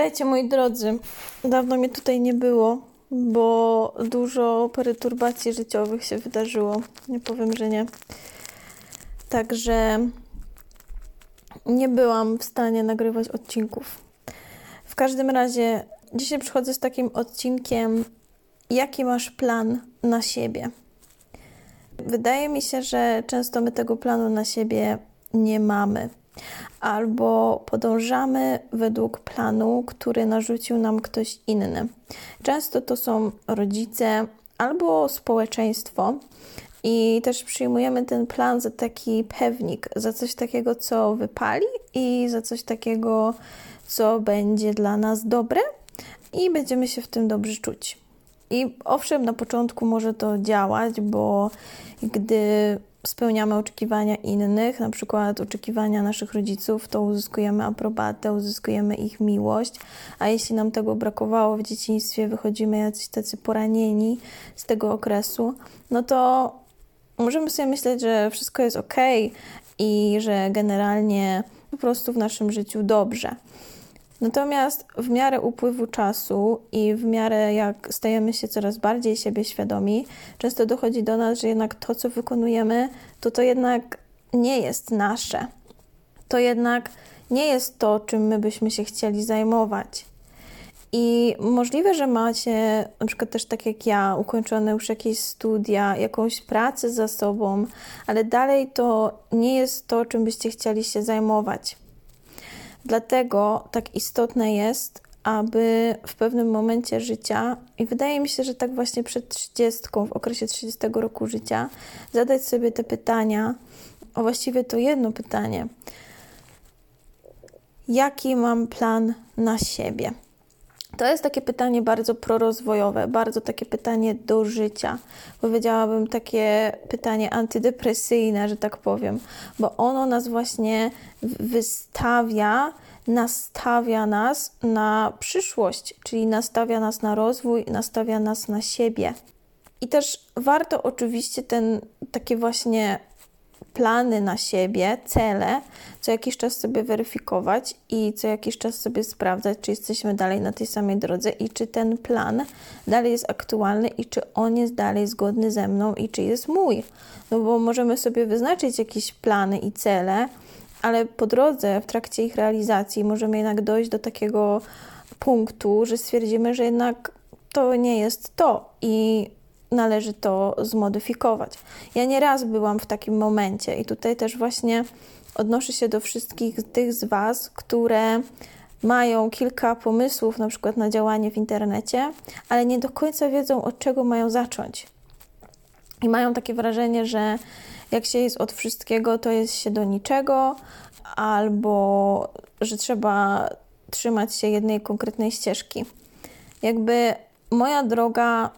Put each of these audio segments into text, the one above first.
Witajcie moi drodzy. Dawno mnie tutaj nie było, bo dużo perturbacji życiowych się wydarzyło. Nie powiem, że nie. Także nie byłam w stanie nagrywać odcinków. W każdym razie dzisiaj przychodzę z takim odcinkiem, jaki masz plan na siebie. Wydaje mi się, że często my tego planu na siebie nie mamy albo podążamy według planu, który narzucił nam ktoś inny. Często to są rodzice albo społeczeństwo. I też przyjmujemy ten plan za taki pewnik, za coś takiego, co wypali i za coś takiego, co będzie dla nas dobre i będziemy się w tym dobrze czuć. I owszem, na początku może to działać, bo gdy spełniamy oczekiwania innych, na przykład oczekiwania naszych rodziców, to uzyskujemy aprobatę, uzyskujemy ich miłość, a jeśli nam tego brakowało w dzieciństwie, wychodzimy jacyś tacy poranieni z tego okresu, no to możemy sobie myśleć, że wszystko jest ok i że generalnie po prostu w naszym życiu dobrze. Natomiast w miarę upływu czasu i w miarę jak stajemy się coraz bardziej siebie świadomi, często dochodzi do nas, że jednak to, co wykonujemy, to to jednak nie jest nasze. To jednak nie jest to, czym my byśmy się chcieli zajmować. I możliwe, że macie, na przykład też tak jak ja, ukończone już jakieś studia, jakąś pracę za sobą, ale dalej to nie jest to, czym byście chcieli się zajmować. Dlatego tak istotne jest, aby w pewnym momencie życia, i wydaje mi się, że tak właśnie przed 30, w okresie 30 roku życia, zadać sobie te pytania, a właściwie to jedno pytanie. Jaki mam plan na siebie? To jest takie pytanie bardzo prorozwojowe, bardzo takie pytanie do życia. Powiedziałabym takie pytanie antydepresyjne, że tak powiem, bo ono nas właśnie wystawia, nastawia nas na przyszłość, czyli nastawia nas na rozwój, nastawia nas na siebie. I też warto oczywiście ten takie właśnie plany na siebie, cele, co jakiś czas sobie weryfikować i co jakiś czas sobie sprawdzać, czy jesteśmy dalej na tej samej drodze i czy ten plan dalej jest aktualny i czy on jest dalej zgodny ze mną i czy jest mój. No bo możemy sobie wyznaczyć jakieś plany i cele, ale po drodze, w trakcie ich realizacji, możemy jednak dojść do takiego punktu, że stwierdzimy, że jednak to nie jest to i należy to zmodyfikować. Ja nieraz byłam w takim momencie i tutaj też właśnie odnoszę się do wszystkich tych z Was, które mają kilka pomysłów na przykład na działanie w internecie, ale nie do końca wiedzą od czego mają zacząć. I mają takie wrażenie, że jak się jest od wszystkiego, to jest się do niczego, albo że trzeba trzymać się jednej konkretnej ścieżki. Jakby moja droga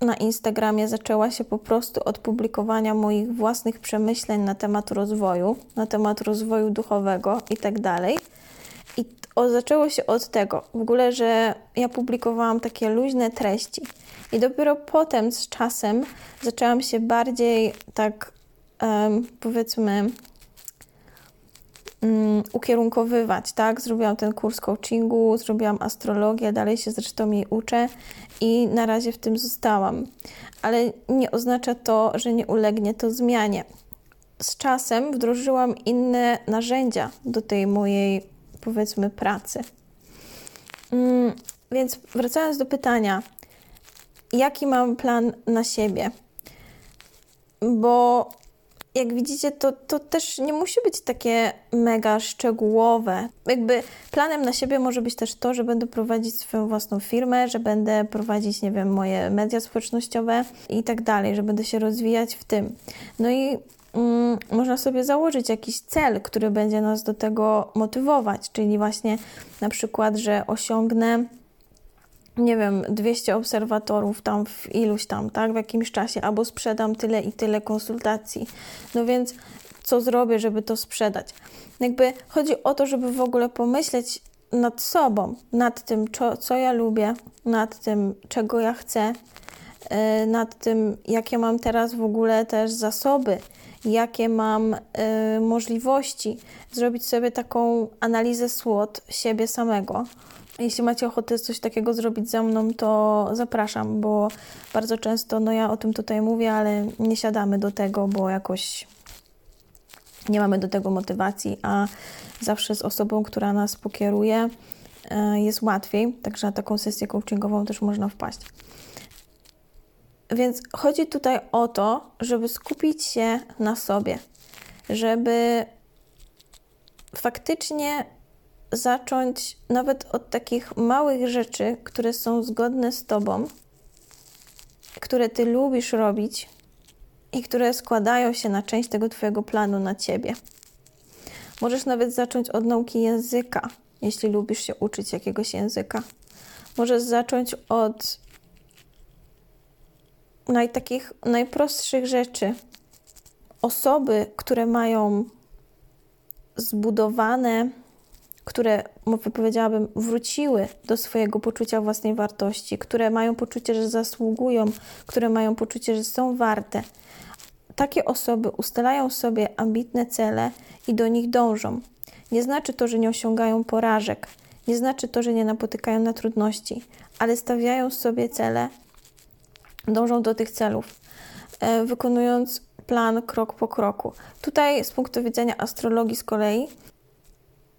na Instagramie zaczęła się po prostu od publikowania moich własnych przemyśleń na temat rozwoju, na temat rozwoju duchowego i tak o, zaczęło się od tego, w ogóle, że ja publikowałam takie luźne treści. I dopiero potem z czasem zaczęłam się bardziej tak, um, powiedzmy, um, ukierunkowywać, tak? Zrobiłam ten kurs coachingu, zrobiłam astrologię, dalej się zresztą jej uczę i na razie w tym zostałam. Ale nie oznacza to, że nie ulegnie to zmianie. Z czasem wdrożyłam inne narzędzia do tej mojej, powiedzmy, pracy. Um, więc wracając do pytania, jaki mam plan na siebie? Bo jak widzicie, to, to też nie musi być takie mega szczegółowe. Jakby planem na siebie może być też to, że będę prowadzić swoją własną firmę, że będę prowadzić, nie wiem, moje media społecznościowe i tak dalej, że będę się rozwijać w tym. No i mm, można sobie założyć jakiś cel, który będzie nas do tego motywować, czyli właśnie na przykład, że osiągnę nie wiem, 200 obserwatorów tam w iluś tam, tak, w jakimś czasie, albo sprzedam tyle i tyle konsultacji. No więc co zrobię, żeby to sprzedać? Jakby chodzi o to, żeby w ogóle pomyśleć nad sobą, nad tym, co, co ja lubię, nad tym, czego ja chcę, yy, nad tym, jakie mam teraz w ogóle też zasoby, jakie mam y, możliwości, zrobić sobie taką analizę SWOT siebie samego Jeśli macie ochotę coś takiego zrobić ze mną, to zapraszam, bo bardzo często, no ja o tym tutaj mówię, ale nie siadamy do tego, bo jakoś nie mamy do tego motywacji, a zawsze z osobą, która nas pokieruje, e, jest łatwiej. Także na taką sesję coachingową też można wpaść. Więc chodzi tutaj o to, żeby skupić się na sobie, żeby faktycznie zacząć nawet od takich małych rzeczy, które są zgodne z Tobą, które Ty lubisz robić i które składają się na część tego Twojego planu na Ciebie. Możesz nawet zacząć od nauki języka, jeśli lubisz się uczyć jakiegoś języka. Możesz zacząć od naj, takich najprostszych rzeczy. Osoby, które mają zbudowane, które, powiedziałabym, wróciły do swojego poczucia własnej wartości, które mają poczucie, że zasługują, które mają poczucie, że są warte. Takie osoby ustalają sobie ambitne cele i do nich dążą. Nie znaczy to, że nie osiągają porażek, nie znaczy to, że nie napotykają na trudności, ale stawiają sobie cele dążą do tych celów, e, wykonując plan krok po kroku. Tutaj z punktu widzenia astrologii z kolei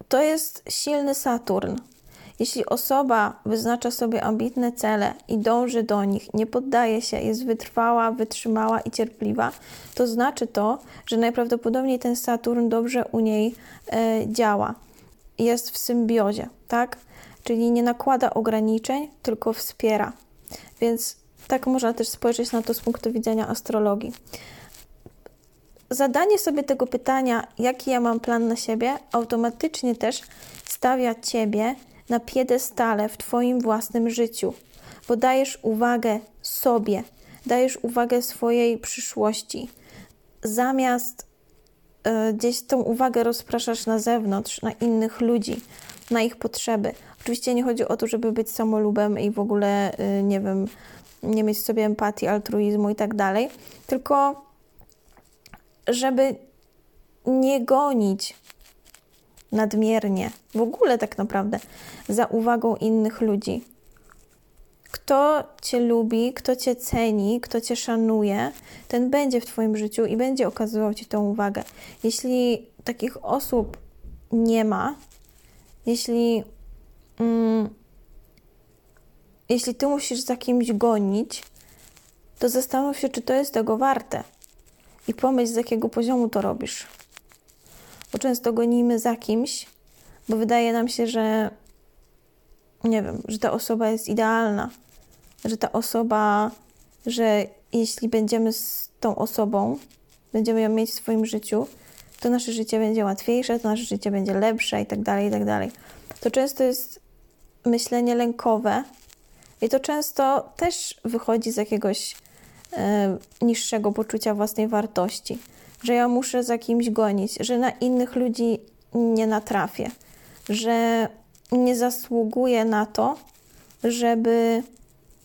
to jest silny Saturn. Jeśli osoba wyznacza sobie ambitne cele i dąży do nich, nie poddaje się, jest wytrwała, wytrzymała i cierpliwa, to znaczy to, że najprawdopodobniej ten Saturn dobrze u niej e, działa. Jest w symbiozie, tak? Czyli nie nakłada ograniczeń, tylko wspiera. Więc tak można też spojrzeć na to z punktu widzenia astrologii. Zadanie sobie tego pytania, jaki ja mam plan na siebie, automatycznie też stawia ciebie na piedestale w Twoim własnym życiu, bo dajesz uwagę sobie, dajesz uwagę swojej przyszłości. Zamiast y, gdzieś tą uwagę rozpraszasz na zewnątrz, na innych ludzi, na ich potrzeby. Oczywiście nie chodzi o to, żeby być samolubem i w ogóle, y, nie wiem, nie mieć w sobie empatii, altruizmu i tak dalej, tylko żeby nie gonić nadmiernie, w ogóle tak naprawdę, za uwagą innych ludzi. Kto Cię lubi, kto Cię ceni, kto Cię szanuje, ten będzie w Twoim życiu i będzie okazywał Ci tą uwagę. Jeśli takich osób nie ma, jeśli mm, jeśli ty musisz za kimś gonić, to zastanów się, czy to jest tego warte. I pomyśl, z jakiego poziomu to robisz. Bo często gonimy za kimś, bo wydaje nam się, że nie wiem, że ta osoba jest idealna, że ta osoba, że jeśli będziemy z tą osobą, będziemy ją mieć w swoim życiu, to nasze życie będzie łatwiejsze, to nasze życie będzie lepsze i tak dalej, i tak dalej. To często jest myślenie lękowe, i to często też wychodzi z jakiegoś niższego poczucia własnej wartości, że ja muszę za kimś gonić, że na innych ludzi nie natrafię, że nie zasługuję na to, żeby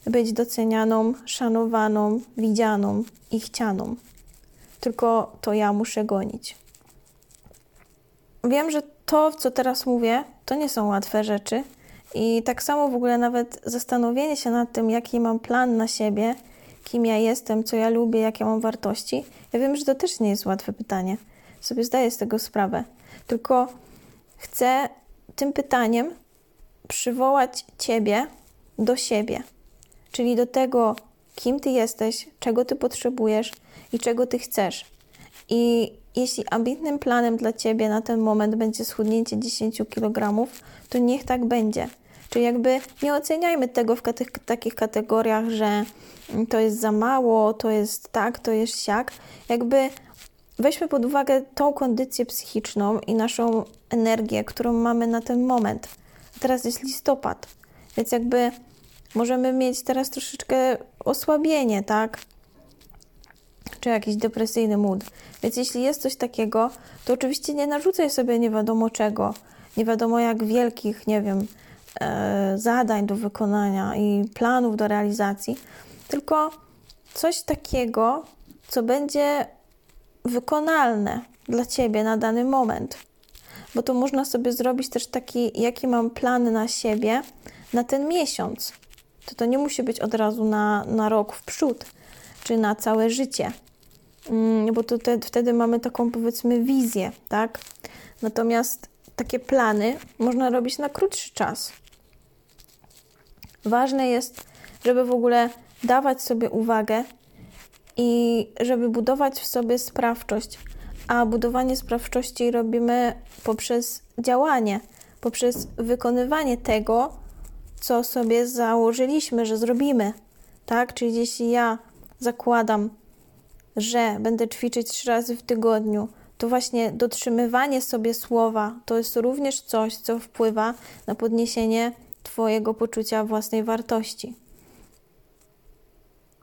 być docenianą, szanowaną, widzianą i chcianą. Tylko to ja muszę gonić. Wiem, że to, co teraz mówię, to nie są łatwe rzeczy i tak samo w ogóle nawet zastanowienie się nad tym, jaki mam plan na siebie, kim ja jestem, co ja lubię, jakie mam wartości. Ja wiem, że to też nie jest łatwe pytanie. Sobie zdaję z tego sprawę. Tylko chcę tym pytaniem przywołać Ciebie do siebie, czyli do tego, kim Ty jesteś, czego Ty potrzebujesz i czego Ty chcesz. I jeśli ambitnym planem dla Ciebie na ten moment będzie schudnięcie 10 kg, to niech tak będzie. Czyli jakby nie oceniajmy tego w takich kategoriach, że to jest za mało, to jest tak, to jest siak. Jakby weźmy pod uwagę tą kondycję psychiczną i naszą energię, którą mamy na ten moment. Teraz jest listopad, więc jakby możemy mieć teraz troszeczkę osłabienie, tak? Czy jakiś depresyjny mód. Więc jeśli jest coś takiego, to oczywiście nie narzucaj sobie nie wiadomo czego, nie wiadomo jak wielkich, nie wiem, zadań do wykonania i planów do realizacji, tylko coś takiego, co będzie wykonalne dla ciebie na dany moment. bo to można sobie zrobić też taki, jaki mam plan na siebie na ten miesiąc. To to nie musi być od razu na, na rok w przód, czy na całe życie, mm, bo to te, wtedy mamy taką powiedzmy wizję, tak? Natomiast takie plany można robić na krótszy czas. Ważne jest, żeby w ogóle dawać sobie uwagę i żeby budować w sobie sprawczość. A budowanie sprawczości robimy poprzez działanie, poprzez wykonywanie tego, co sobie założyliśmy, że zrobimy. Tak? Czyli jeśli ja zakładam, że będę ćwiczyć trzy razy w tygodniu, to właśnie dotrzymywanie sobie słowa to jest również coś, co wpływa na podniesienie Twojego poczucia własnej wartości.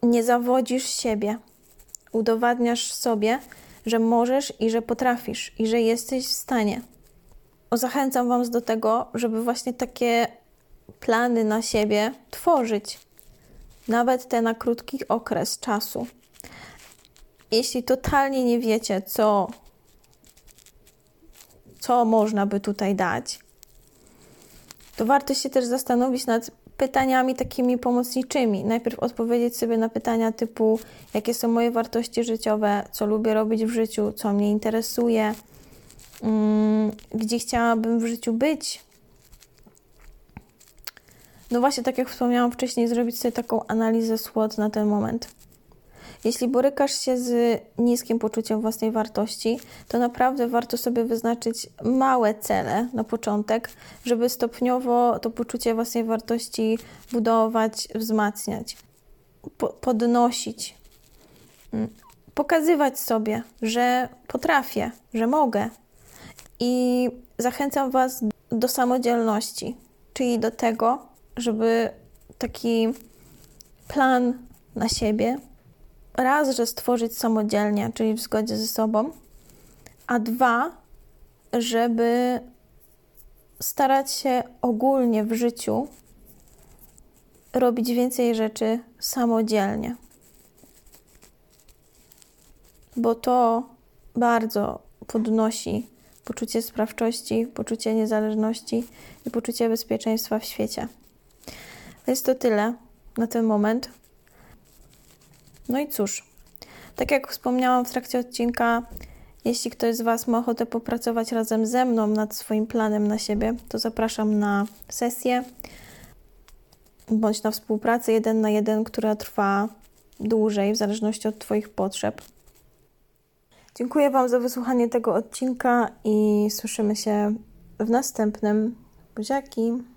Nie zawodzisz siebie, udowadniasz sobie, że możesz i że potrafisz i że jesteś w stanie. Zachęcam Was do tego, żeby właśnie takie plany na siebie tworzyć, nawet te na krótki okres czasu. Jeśli totalnie nie wiecie, co, co można by tutaj dać, to warto się też zastanowić nad pytaniami takimi pomocniczymi. Najpierw odpowiedzieć sobie na pytania typu: jakie są moje wartości życiowe, co lubię robić w życiu, co mnie interesuje, mm, gdzie chciałabym w życiu być. No właśnie, tak jak wspomniałam wcześniej, zrobić sobie taką analizę SWOT na ten moment. Jeśli borykasz się z niskim poczuciem własnej wartości, to naprawdę warto sobie wyznaczyć małe cele na początek, żeby stopniowo to poczucie własnej wartości budować, wzmacniać, po podnosić, mm, pokazywać sobie, że potrafię, że mogę. I zachęcam Was do samodzielności, czyli do tego, żeby taki plan na siebie raz, że stworzyć samodzielnie, czyli w zgodzie ze sobą, a dwa, żeby starać się ogólnie w życiu robić więcej rzeczy samodzielnie. Bo to bardzo podnosi poczucie sprawczości, poczucie niezależności i poczucie bezpieczeństwa w świecie. Jest to tyle na ten moment. No i cóż, tak jak wspomniałam w trakcie odcinka, jeśli ktoś z Was ma ochotę popracować razem ze mną nad swoim planem na siebie, to zapraszam na sesję bądź na współpracę jeden na jeden, która trwa dłużej w zależności od Twoich potrzeb. Dziękuję Wam za wysłuchanie tego odcinka i słyszymy się w następnym. Buziaki!